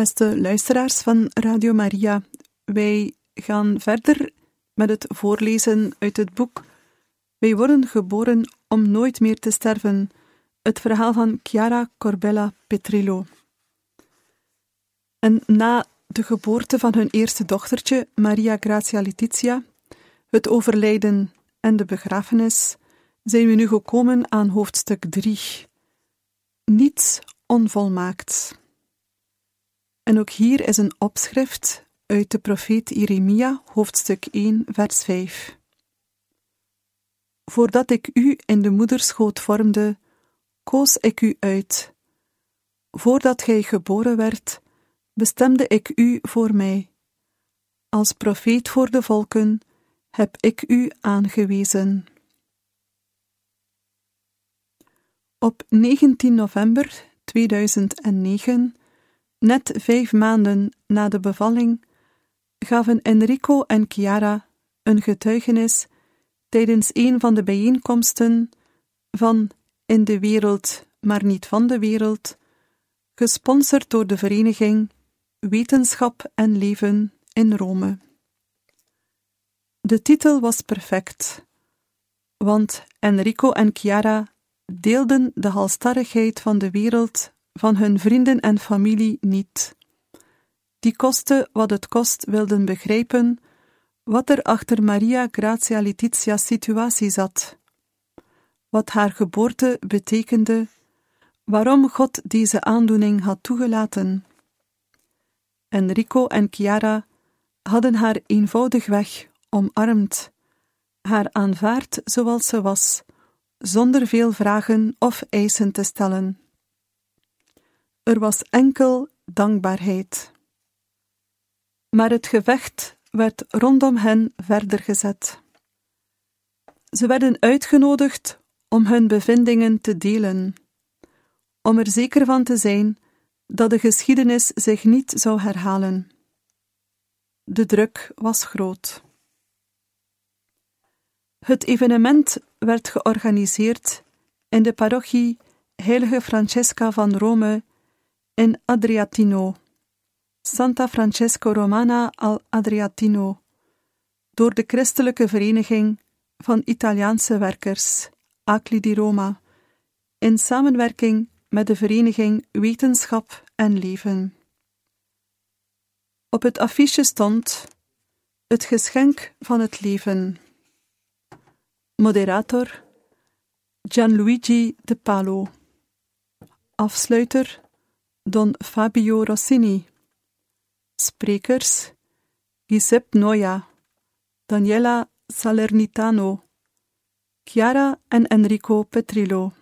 Beste luisteraars van Radio Maria, wij gaan verder met het voorlezen uit het boek Wij worden geboren om nooit meer te sterven, het verhaal van Chiara Corbella Petrillo. En na de geboorte van hun eerste dochtertje, Maria Grazia Letizia, het overlijden en de begrafenis, zijn we nu gekomen aan hoofdstuk 3. Niets onvolmaakt. En ook hier is een opschrift uit de profeet Jeremia, hoofdstuk 1, vers 5. Voordat ik u in de moederschoot vormde, koos ik u uit. Voordat gij geboren werd, bestemde ik u voor mij. Als profeet voor de volken heb ik u aangewezen. Op 19 november 2009 Net vijf maanden na de bevalling gaven Enrico en Chiara een getuigenis tijdens een van de bijeenkomsten van In de wereld, maar niet van de wereld, gesponsord door de vereniging Wetenschap en Leven in Rome. De titel was perfect, want Enrico en Chiara deelden de halstarrigheid van de wereld van hun vrienden en familie niet. Die koste wat het kost wilden begrijpen wat er achter Maria Grazia Letizia's situatie zat, wat haar geboorte betekende, waarom God deze aandoening had toegelaten. Enrico en Chiara hadden haar eenvoudigweg omarmd, haar aanvaard zoals ze was, zonder veel vragen of eisen te stellen. Er was enkel dankbaarheid. Maar het gevecht werd rondom hen verder gezet. Ze werden uitgenodigd om hun bevindingen te delen, om er zeker van te zijn dat de geschiedenis zich niet zou herhalen. De druk was groot. Het evenement werd georganiseerd in de parochie Heilige Francesca van Rome in Adriatino, Santa Francesco Romana al Adriatino, door de Christelijke Vereniging van Italiaanse Werkers, Acli di Roma, in samenwerking met de Vereniging Wetenschap en Leven. Op het affiche stond Het geschenk van het leven. Moderator Gianluigi de Palo. Afsluiter Don Fabio Rossini. Sprekers Giuseppe Noia, Daniela Salernitano, Chiara en Enrico Petrillo.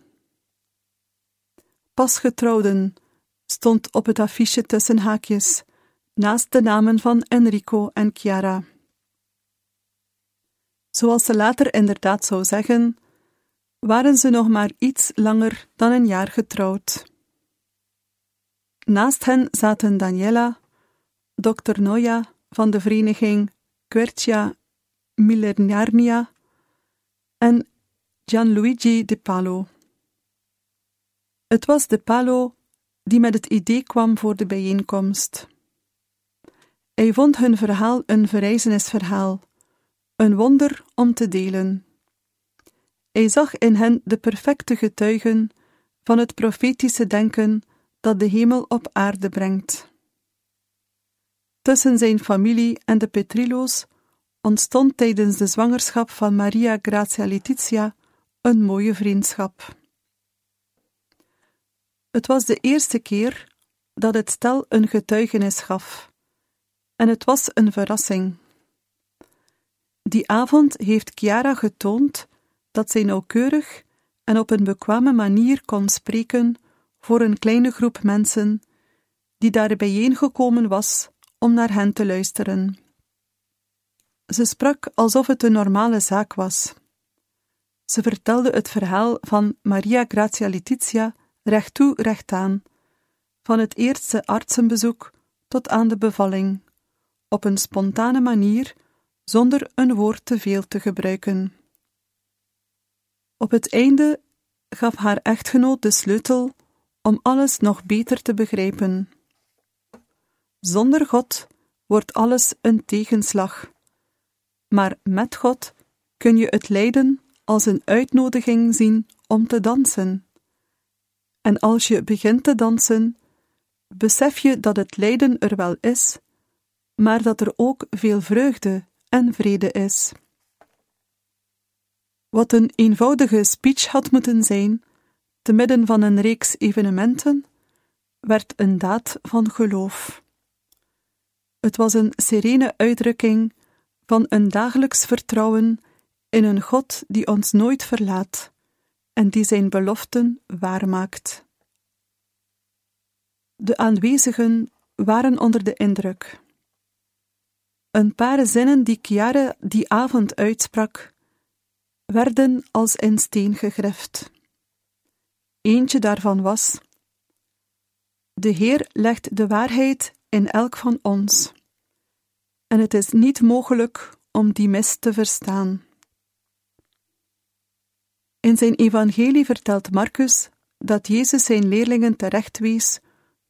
Pasgetrouwden stond op het affiche tussen haakjes, naast de namen van Enrico en Chiara. Zoals ze later inderdaad zou zeggen, waren ze nog maar iets langer dan een jaar getrouwd. Naast hen zaten Daniela, Dr. Noia van de vereniging Quercia Millenarnia en Gianluigi De Palo. Het was De Palo die met het idee kwam voor de bijeenkomst. Hij vond hun verhaal een verrijzenisverhaal, een wonder om te delen. Hij zag in hen de perfecte getuigen van het profetische denken dat de hemel op aarde brengt. Tussen zijn familie en de Petrillo's ontstond tijdens de zwangerschap van Maria Grazia Letizia een mooie vriendschap. Het was de eerste keer dat het stel een getuigenis gaf, en het was een verrassing. Die avond heeft Chiara getoond dat zij nauwkeurig en op een bekwame manier kon spreken voor een kleine groep mensen die daar bijeengekomen was om naar hen te luisteren. Ze sprak alsof het een normale zaak was. Ze vertelde het verhaal van Maria Grazia Letizia recht toe, recht aan, van het eerste artsenbezoek tot aan de bevalling, op een spontane manier, zonder een woord te veel te gebruiken. Op het einde gaf haar echtgenoot de sleutel om alles nog beter te begrijpen. Zonder God wordt alles een tegenslag, maar met God kun je het lijden als een uitnodiging zien om te dansen. En als je begint te dansen, besef je dat het lijden er wel is, maar dat er ook veel vreugde en vrede is. Wat een eenvoudige speech had moeten zijn, te midden van een reeks evenementen, werd een daad van geloof. Het was een serene uitdrukking van een dagelijks vertrouwen in een God die ons nooit verlaat en die zijn beloften waarmaakt. De aanwezigen waren onder de indruk. Een paar zinnen die Chiara die avond uitsprak, werden als in steen gegrift. Eentje daarvan was: De Heer legt de waarheid in elk van ons, en het is niet mogelijk om die mis te verstaan. In zijn evangelie vertelt Marcus dat Jezus zijn leerlingen terechtwees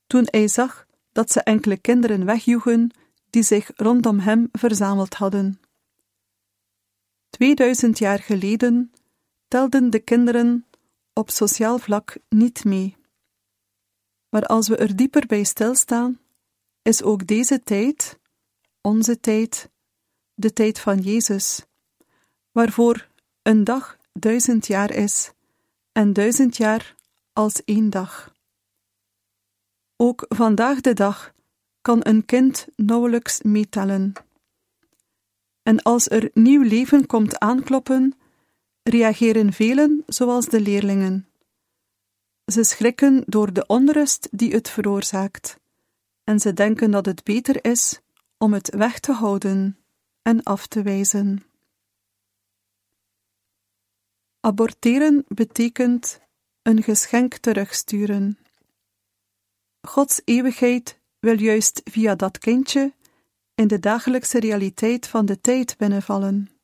toen hij zag dat ze enkele kinderen wegjoegen die zich rondom hem verzameld hadden. 2000 jaar geleden telden de kinderen op sociaal vlak niet mee. Maar als we er dieper bij stilstaan, is ook deze tijd, onze tijd, de tijd van Jezus, waarvoor een dag duizend jaar is en duizend jaar als één dag. Ook vandaag de dag kan een kind nauwelijks meetellen. En als er nieuw leven komt aankloppen, reageren velen zoals de leerlingen. Ze schrikken door de onrust die het veroorzaakt, en ze denken dat het beter is om het weg te houden en af te wijzen. Aborteren betekent een geschenk terugsturen. Gods eeuwigheid wil juist via dat kindje in de dagelijkse realiteit van de tijd binnenvallen.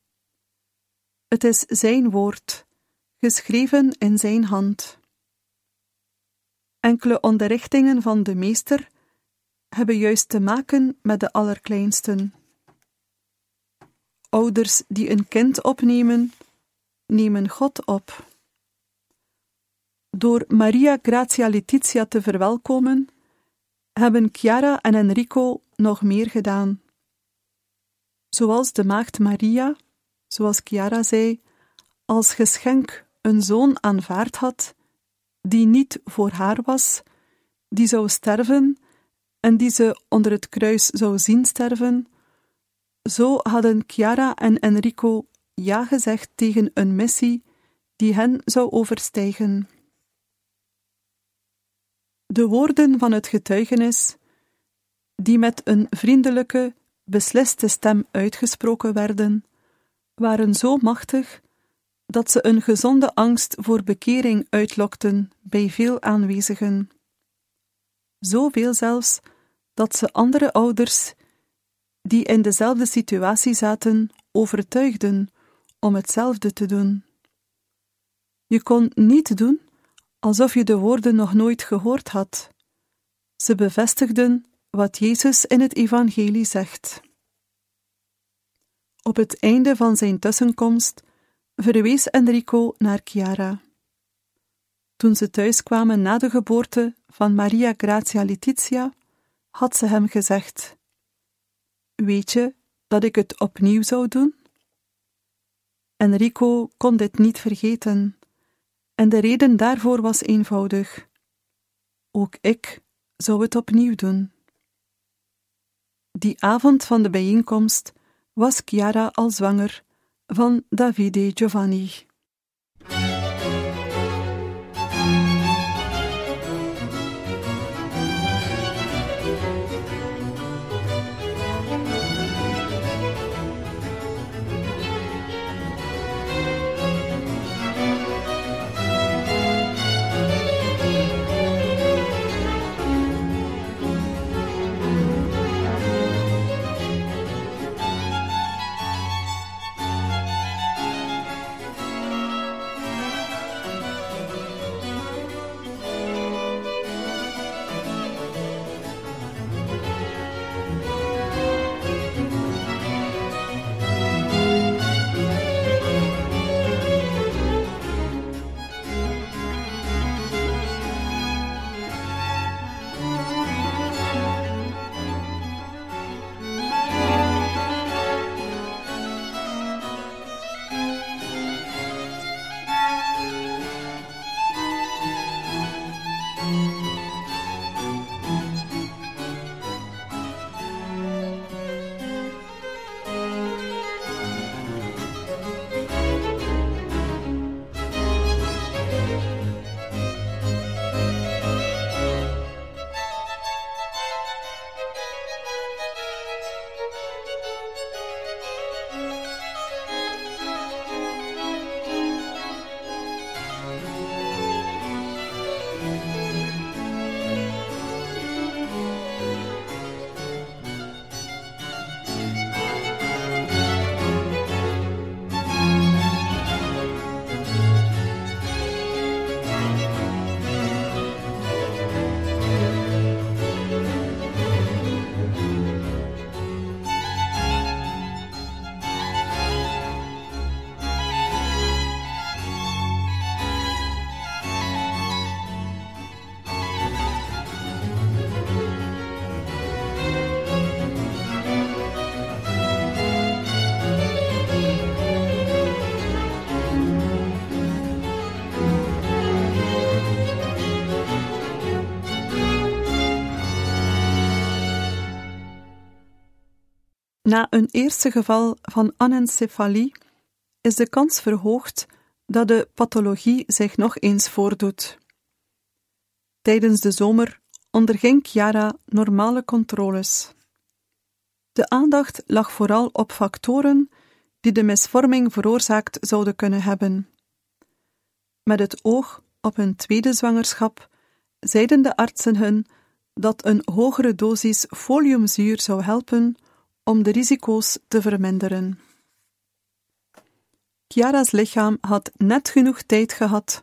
Het is Zijn woord, geschreven in Zijn hand. Enkele onderrichtingen van de meester hebben juist te maken met de allerkleinsten. Ouders die een kind opnemen, nemen God op. Door Maria Grazia Letizia te verwelkomen, hebben Chiara en Enrico nog meer gedaan. Zoals de maagd Maria, zoals Chiara zei, als geschenk een zoon aanvaard had, die niet voor haar was, die zou sterven en die ze onder het kruis zou zien sterven, zo hadden Chiara en Enrico ja gezegd tegen een missie die hen zou overstijgen. De woorden van het getuigenis, die met een vriendelijke, besliste stem uitgesproken werden, waren zo machtig dat ze een gezonde angst voor bekering uitlokten bij veel aanwezigen. Zoveel zelfs dat ze andere ouders die in dezelfde situatie zaten overtuigden om hetzelfde te doen. Je kon niet doen alsof je de woorden nog nooit gehoord had. Ze bevestigden wat Jezus in het Evangelie zegt. Op het einde van zijn tussenkomst verwees Enrico naar Chiara. Toen ze thuis kwamen na de geboorte van Maria Grazia Letizia, had ze hem gezegd: Weet je dat ik het opnieuw zou doen? Enrico kon dit niet vergeten, en de reden daarvoor was eenvoudig. Ook ik zou het opnieuw doen. Die avond van de bijeenkomst was Chiara al zwanger van Davide Giovanni. Na een eerste geval van anencefalie is de kans verhoogd dat de pathologie zich nog eens voordoet. Tijdens de zomer onderging Chiara normale controles. De aandacht lag vooral op factoren die de misvorming veroorzaakt zouden kunnen hebben. Met het oog op een tweede zwangerschap zeiden de artsen hun dat een hogere dosis foliumzuur zou helpen om de risico's te verminderen. Chiara's lichaam had net genoeg tijd gehad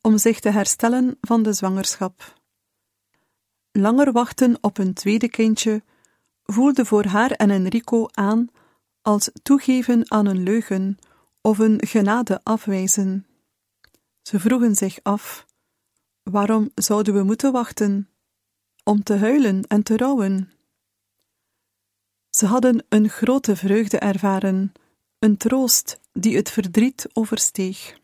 om zich te herstellen van de zwangerschap. Langer wachten op een tweede kindje voelde voor haar en Enrico aan als toegeven aan een leugen of een genade afwijzen. Ze vroegen zich af: waarom zouden we moeten wachten? Om te huilen en te rouwen. Ze hadden een grote vreugde ervaren, een troost die het verdriet oversteeg.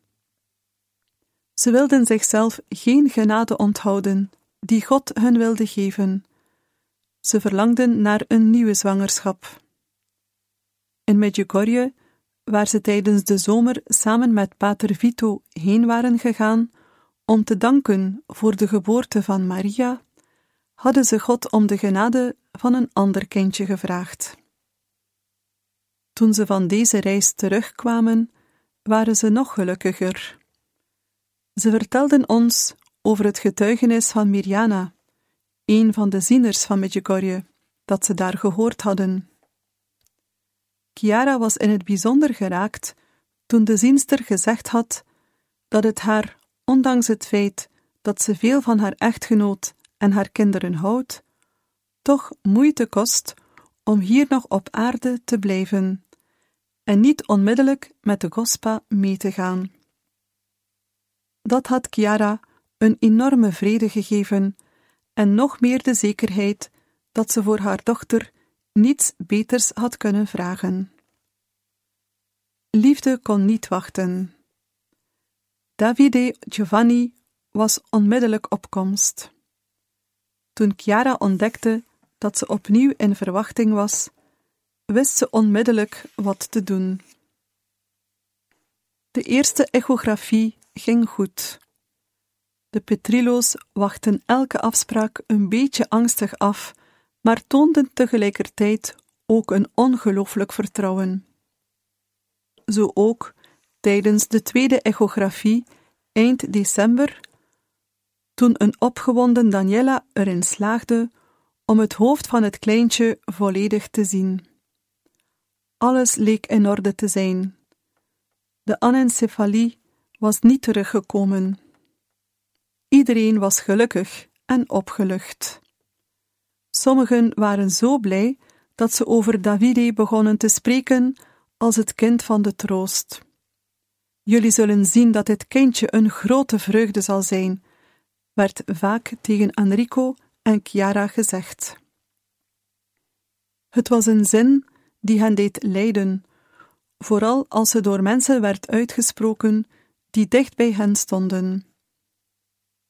Ze wilden zichzelf geen genade onthouden, die God hun wilde geven. Ze verlangden naar een nieuwe zwangerschap. In Medjugorje, waar ze tijdens de zomer samen met pater Vito heen waren gegaan om te danken voor de geboorte van Maria, hadden ze God om de genade van een ander kindje gevraagd. Toen ze van deze reis terugkwamen, waren ze nog gelukkiger. Ze vertelden ons over het getuigenis van Mirjana, een van de zieners van Medjugorje, dat ze daar gehoord hadden. Chiara was in het bijzonder geraakt toen de zienster gezegd had dat het haar, ondanks het feit dat ze veel van haar echtgenoot en haar kinderen houdt, toch moeite kost om hier nog op aarde te blijven en niet onmiddellijk met de gospa mee te gaan. Dat had Chiara een enorme vrede gegeven en nog meer de zekerheid dat ze voor haar dochter niets beters had kunnen vragen. Liefde kon niet wachten. Davide Giovanni was onmiddellijk op komst. Toen Chiara ontdekte dat ze opnieuw in verwachting was, wist ze onmiddellijk wat te doen. De eerste echografie ging goed. De Petrilo's wachten elke afspraak een beetje angstig af, maar toonden tegelijkertijd ook een ongelooflijk vertrouwen. Zo ook tijdens de tweede echografie eind december, toen een opgewonden Daniela erin slaagde om het hoofd van het kleintje volledig te zien. Alles leek in orde te zijn. De anencefalie was niet teruggekomen. Iedereen was gelukkig en opgelucht. Sommigen waren zo blij dat ze over Davide begonnen te spreken als het kind van de troost. Jullie zullen zien dat dit kindje een grote vreugde zal zijn, werd vaak tegen Enrico en Chiara gezegd. Het was een zin die hen deed lijden, vooral als ze door mensen werd uitgesproken die dicht bij hen stonden.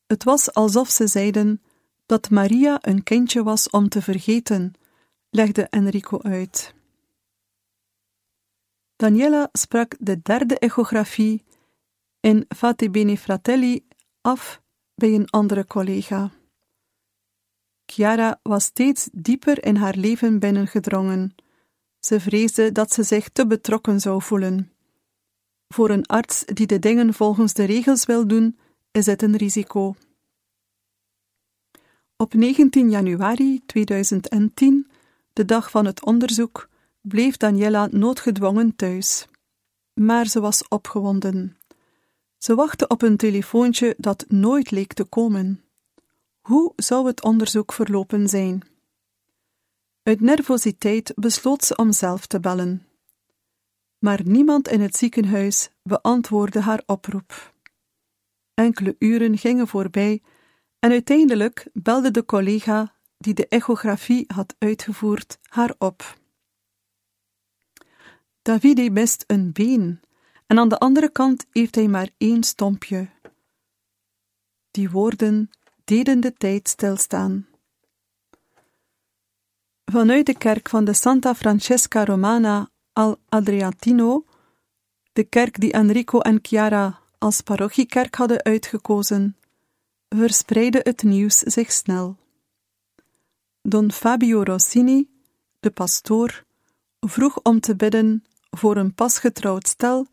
Het was alsof ze zeiden dat Maria een kindje was om te vergeten, legde Enrico uit. Daniela sprak de derde echografie in Fate Bene Fratelli af bij een andere collega. Chiara was steeds dieper in haar leven binnengedrongen. Ze vreesde dat ze zich te betrokken zou voelen. Voor een arts die de dingen volgens de regels wil doen, is het een risico. Op 19 januari 2010, de dag van het onderzoek, bleef Daniela noodgedwongen thuis. Maar ze was opgewonden. Ze wachtte op een telefoontje dat nooit leek te komen. Hoe zou het onderzoek verlopen zijn? Uit nervositeit besloot ze om zelf te bellen. Maar niemand in het ziekenhuis beantwoordde haar oproep. Enkele uren gingen voorbij en uiteindelijk belde de collega die de echografie had uitgevoerd haar op. Davide mist een been en aan de andere kant heeft hij maar één stompje. Die woorden deden de tijd stilstaan. Vanuit de kerk van de Santa Francesca Romana al Adriatino, de kerk die Enrico en Chiara als parochiekerk hadden uitgekozen, verspreidde het nieuws zich snel. Don Fabio Rossini, de pastoor, vroeg om te bidden voor een pasgetrouwd stel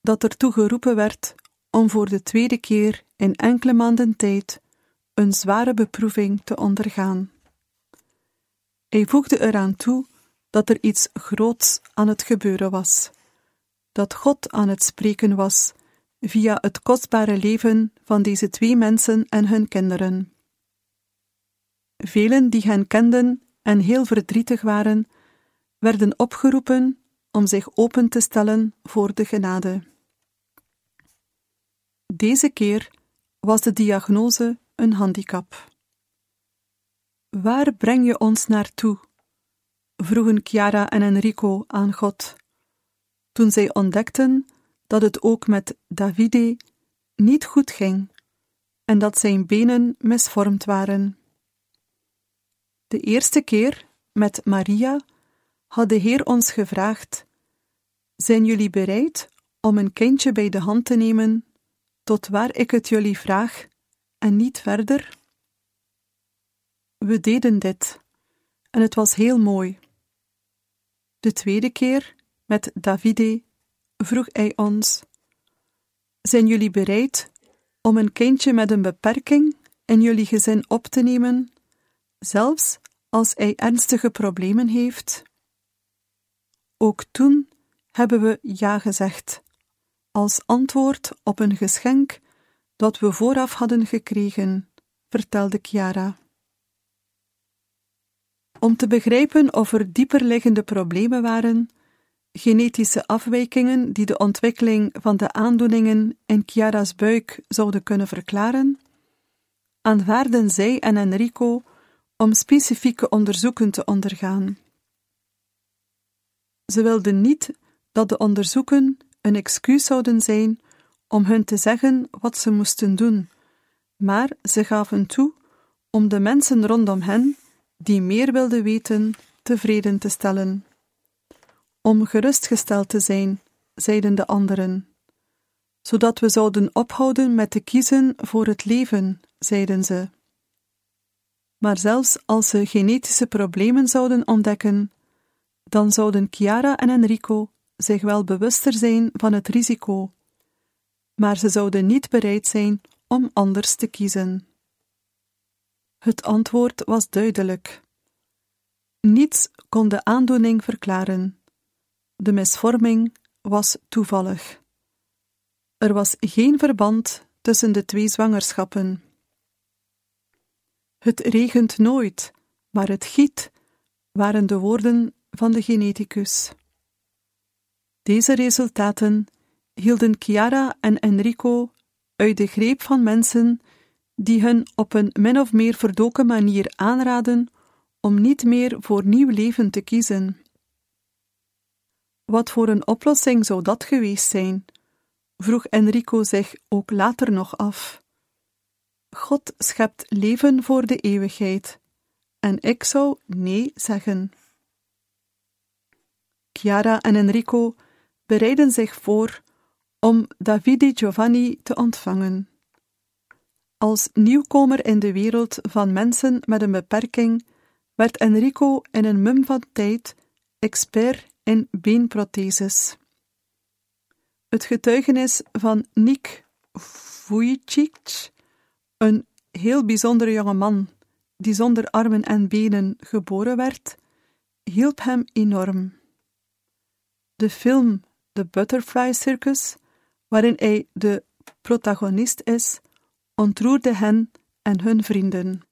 dat ertoe geroepen werd om voor de tweede keer in enkele maanden tijd een zware beproeving te ondergaan. Hij voegde eraan toe dat er iets groots aan het gebeuren was, dat God aan het spreken was via het kostbare leven van deze twee mensen en hun kinderen. Velen die hen kenden en heel verdrietig waren, werden opgeroepen om zich open te stellen voor de genade. Deze keer was de diagnose een handicap. Waar breng je ons naartoe? vroegen Chiara en Enrico aan God, toen zij ontdekten dat het ook met Davide niet goed ging en dat zijn benen misvormd waren. De eerste keer met Maria had de Heer ons gevraagd: Zijn jullie bereid om een kindje bij de hand te nemen tot waar ik het jullie vraag en niet verder? We deden dit en het was heel mooi. De tweede keer met Davide vroeg hij ons: Zijn jullie bereid om een kindje met een beperking in jullie gezin op te nemen, zelfs als hij ernstige problemen heeft? Ook toen hebben we ja gezegd, als antwoord op een geschenk dat we vooraf hadden gekregen, vertelde Chiara. Om te begrijpen of er dieperliggende problemen waren, genetische afwijkingen die de ontwikkeling van de aandoeningen in Chiara's buik zouden kunnen verklaren, aanvaarden zij en Enrico om specifieke onderzoeken te ondergaan. Ze wilden niet dat de onderzoeken een excuus zouden zijn om hun te zeggen wat ze moesten doen, maar ze gaven toe om de mensen rondom hen, die meer wilden weten, tevreden te stellen. Om gerustgesteld te zijn, zeiden de anderen, zodat we zouden ophouden met te kiezen voor het leven, zeiden ze. Maar zelfs als ze genetische problemen zouden ontdekken, dan zouden Chiara en Enrico zich wel bewuster zijn van het risico, maar ze zouden niet bereid zijn om anders te kiezen. Het antwoord was duidelijk. Niets kon de aandoening verklaren. De misvorming was toevallig. Er was geen verband tussen de twee zwangerschappen. Het regent nooit, maar het giet, waren de woorden van de geneticus. Deze resultaten hielden Chiara en Enrico uit de greep van mensen die hun op een min of meer verdoken manier aanraden om niet meer voor nieuw leven te kiezen. Wat voor een oplossing zou dat geweest zijn? vroeg Enrico zich ook later nog af. God schept leven voor de eeuwigheid, en ik zou nee zeggen. Chiara en Enrico bereiden zich voor om Davide Giovanni te ontvangen. Als nieuwkomer in de wereld van mensen met een beperking werd Enrico in een mum van tijd expert in beenprotheses. Het getuigenis van Nick Vujicic, een heel bijzondere jonge man die zonder armen en benen geboren werd, hielp hem enorm. De film The Butterfly Circus, waarin hij de protagonist is, ontroerde hen en hun vrienden.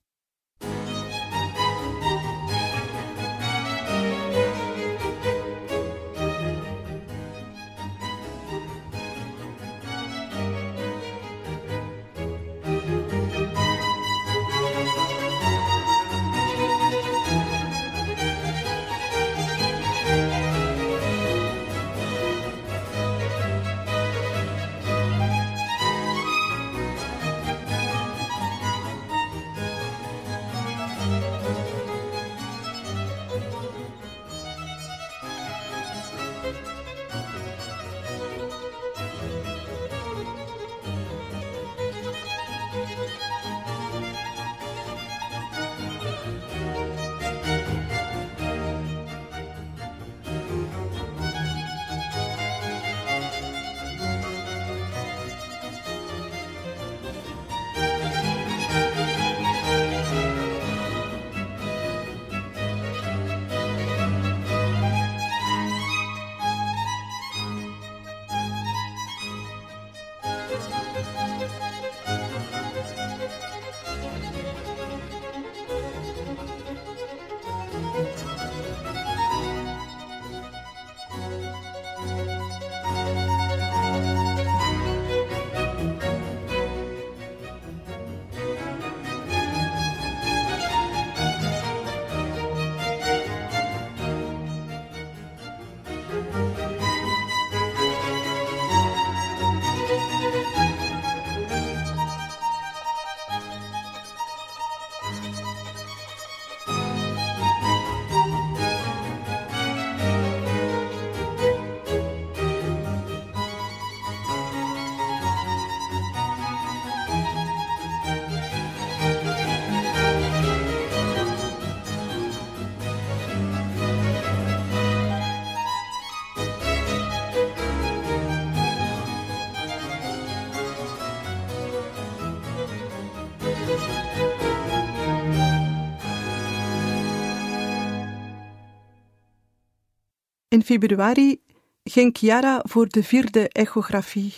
In februari ging Chiara voor de vierde echografie.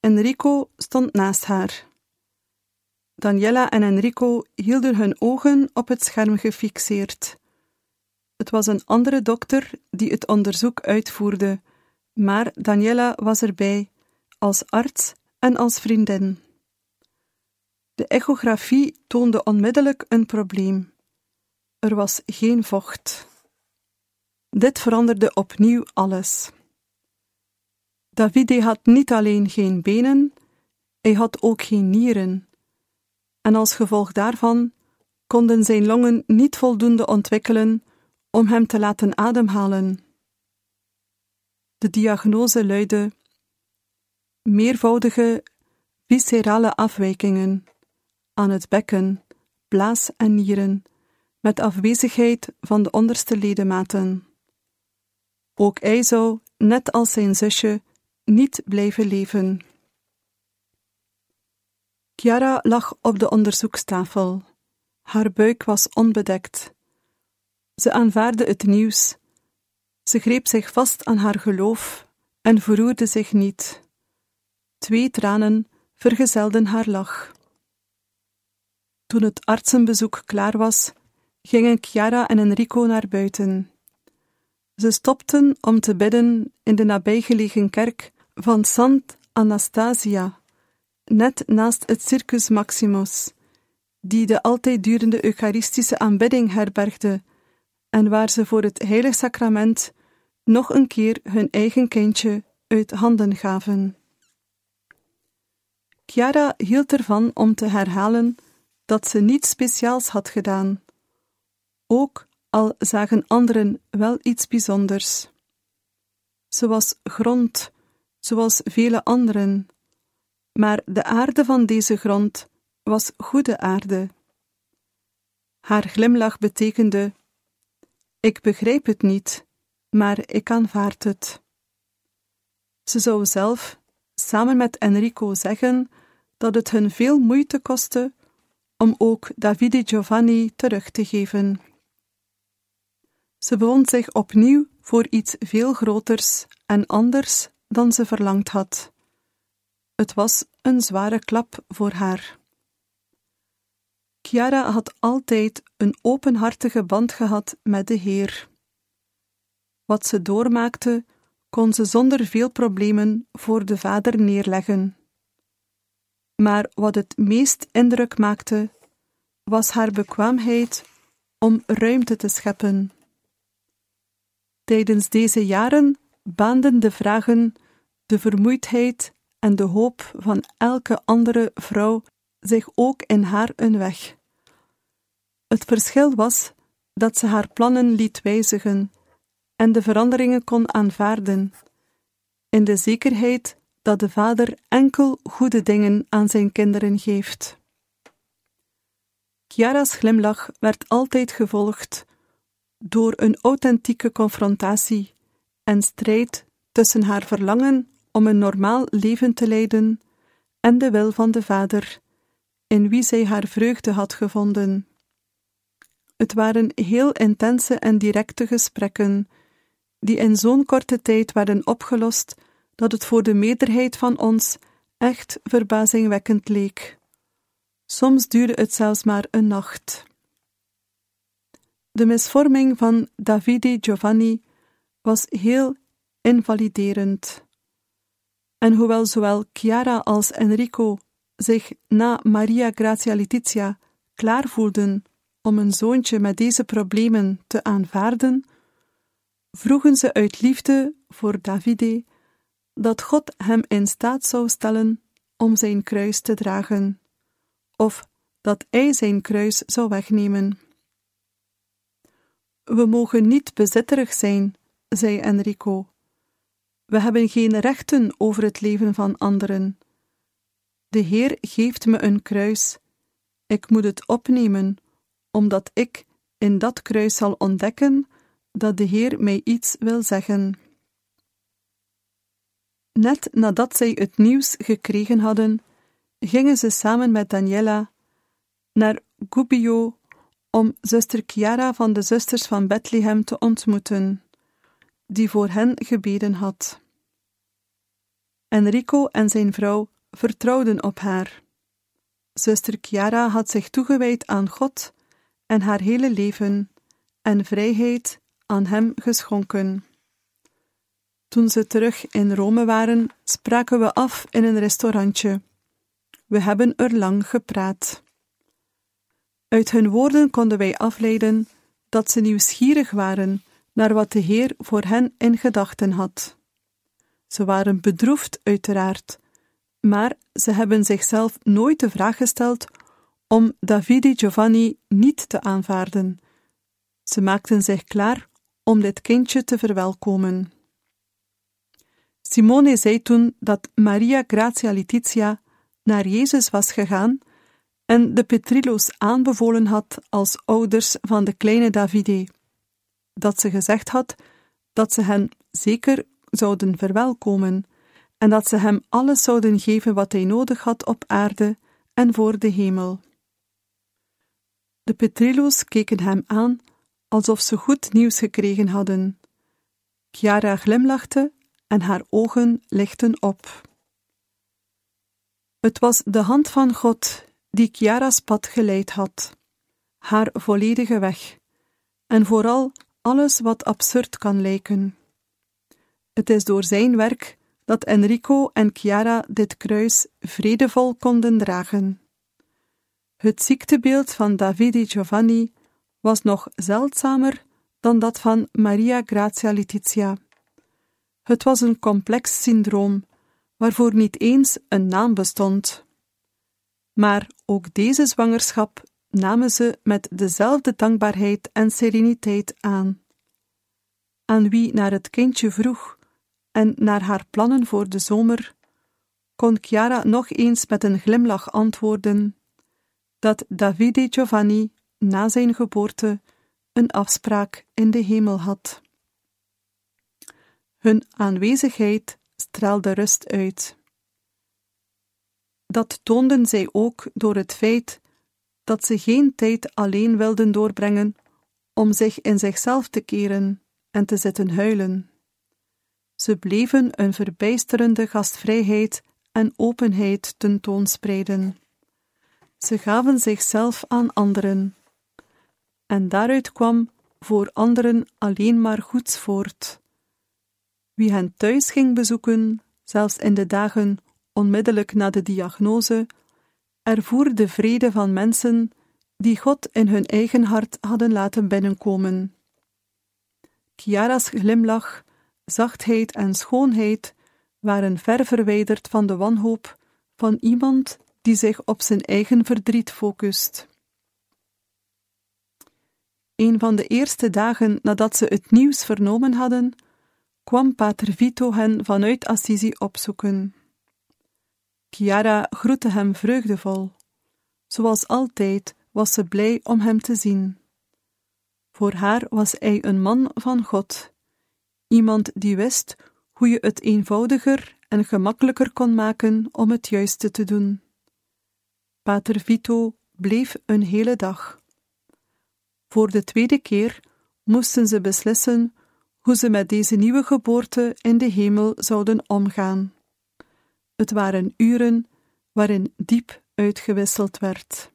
Enrico stond naast haar. Daniela en Enrico hielden hun ogen op het scherm gefixeerd. Het was een andere dokter die het onderzoek uitvoerde, maar Daniela was erbij, als arts en als vriendin. De echografie toonde onmiddellijk een probleem. Er was geen vocht. Dit veranderde opnieuw alles. Davide had niet alleen geen benen, hij had ook geen nieren. En als gevolg daarvan konden zijn longen niet voldoende ontwikkelen om hem te laten ademhalen. De diagnose luidde meervoudige viscerale afwijkingen aan het bekken, blaas en nieren, met afwezigheid van de onderste ledematen. Ook hij zou, net als zijn zusje, niet blijven leven. Chiara lag op de onderzoekstafel. Haar buik was onbedekt. Ze aanvaarde het nieuws. Ze greep zich vast aan haar geloof en verroerde zich niet. Twee tranen vergezelden haar lach. Toen het artsenbezoek klaar was, gingen Chiara en Enrico naar buiten. Ze stopten om te bidden in de nabijgelegen kerk van Sant Anastasia, net naast het Circus Maximus, die de altijd durende Eucharistische aanbidding herbergde en waar ze voor het Heilig Sacrament nog een keer hun eigen kindje uit handen gaven. Chiara hield ervan om te herhalen dat ze niets speciaals had gedaan, ook al zagen anderen wel iets bijzonders. Ze was grond, zoals vele anderen, maar de aarde van deze grond was goede aarde. Haar glimlach betekende: Ik begrijp het niet, maar ik aanvaard het. Ze zou zelf, samen met Enrico, zeggen dat het hun veel moeite kostte om ook Davide Giovanni terug te geven. Ze bevond zich opnieuw voor iets veel groters en anders dan ze verlangd had. Het was een zware klap voor haar. Chiara had altijd een openhartige band gehad met de Heer. Wat ze doormaakte, kon ze zonder veel problemen voor de Vader neerleggen. Maar wat het meest indruk maakte, was haar bekwaamheid om ruimte te scheppen. Tijdens deze jaren baanden de vragen, de vermoeidheid en de hoop van elke andere vrouw zich ook in haar een weg. Het verschil was dat ze haar plannen liet wijzigen en de veranderingen kon aanvaarden, in de zekerheid dat de Vader enkel goede dingen aan zijn kinderen geeft. Chiara's glimlach werd altijd gevolgd door een authentieke confrontatie en strijd tussen haar verlangen om een normaal leven te leiden en de wil van de Vader, in wie zij haar vreugde had gevonden. Het waren heel intense en directe gesprekken, die in zo'n korte tijd werden opgelost dat het voor de meerderheid van ons echt verbazingwekkend leek. Soms duurde het zelfs maar een nacht. De misvorming van Davide Giovanni was heel invaliderend. En hoewel zowel Chiara als Enrico zich na Maria Grazia Letizia klaar voelden om een zoontje met deze problemen te aanvaarden, vroegen ze uit liefde voor Davide dat God hem in staat zou stellen om zijn kruis te dragen, of dat hij zijn kruis zou wegnemen. We mogen niet bezitterig zijn, zei Enrico. We hebben geen rechten over het leven van anderen. De Heer geeft me een kruis. Ik moet het opnemen, omdat ik in dat kruis zal ontdekken dat de Heer mij iets wil zeggen. Net nadat zij het nieuws gekregen hadden, gingen ze samen met Daniela naar Gubbio om zuster Chiara van de zusters van Bethlehem te ontmoeten. die voor hen gebeden had. Enrico en zijn vrouw vertrouwden op haar. Zuster Chiara had zich toegewijd aan God en haar hele leven en vrijheid aan hem geschonken. Toen ze terug in Rome waren, spraken we af in een restaurantje. We hebben er lang gepraat. Uit hun woorden konden wij afleiden dat ze nieuwsgierig waren naar wat de Heer voor hen in gedachten had. Ze waren bedroefd, uiteraard, maar ze hebben zichzelf nooit de vraag gesteld om Davide Giovanni niet te aanvaarden. Ze maakten zich klaar om dit kindje te verwelkomen. Simone zei toen dat Maria Grazia Letizia naar Jezus was gegaan en de Petrillo's aanbevolen had als ouders van de kleine Davide. Dat ze gezegd had dat ze hen zeker zouden verwelkomen en dat ze hem alles zouden geven wat hij nodig had op aarde en voor de hemel. De Petrillo's keken hem aan alsof ze goed nieuws gekregen hadden. Chiara glimlachte en haar ogen lichten op. Het was de hand van God die Chiara's pad geleid had, haar volledige weg, en vooral alles wat absurd kan lijken. Het is door zijn werk dat Enrico en Chiara dit kruis vredevol konden dragen. Het ziektebeeld van Davide Giovanni was nog zeldzamer dan dat van Maria Grazia Letizia. Het was een complex syndroom, waarvoor niet eens een naam bestond. Maar ook deze zwangerschap namen ze met dezelfde dankbaarheid en sereniteit aan. Aan wie naar het kindje vroeg en naar haar plannen voor de zomer, kon Chiara nog eens met een glimlach antwoorden dat Davide Giovanni na zijn geboorte een afspraak in de hemel had. Hun aanwezigheid straalde rust uit. Dat toonden zij ook door het feit dat ze geen tijd alleen wilden doorbrengen om zich in zichzelf te keren en te zitten huilen. Ze bleven een verbijsterende gastvrijheid en openheid tentoonspreiden. Ze gaven zichzelf aan anderen, en daaruit kwam voor anderen alleen maar goeds voort. Wie hen thuis ging bezoeken, zelfs in de dagen onmiddellijk na de diagnose, ervoer de vrede van mensen die God in hun eigen hart hadden laten binnenkomen. Chiara's glimlach, zachtheid en schoonheid waren ver verwijderd van de wanhoop van iemand die zich op zijn eigen verdriet focust. Een van de eerste dagen nadat ze het nieuws vernomen hadden, kwam Pater Vito hen vanuit Assisi opzoeken. Chiara groette hem vreugdevol. Zoals altijd was ze blij om hem te zien. Voor haar was hij een man van God, iemand die wist hoe je het eenvoudiger en gemakkelijker kon maken om het juiste te doen. Pater Vito bleef een hele dag. Voor de tweede keer moesten ze beslissen hoe ze met deze nieuwe geboorte in de hemel zouden omgaan. Het waren uren waarin diep uitgewisseld werd.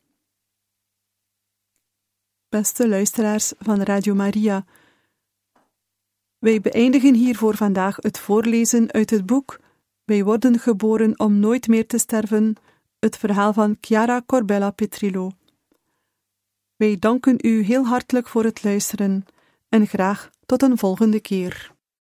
Beste luisteraars van Radio Maria, wij beëindigen hier voor vandaag het voorlezen uit het boek Wij worden geboren om nooit meer te sterven, het verhaal van Chiara Corbella Petrillo. Wij danken u heel hartelijk voor het luisteren en graag tot een volgende keer.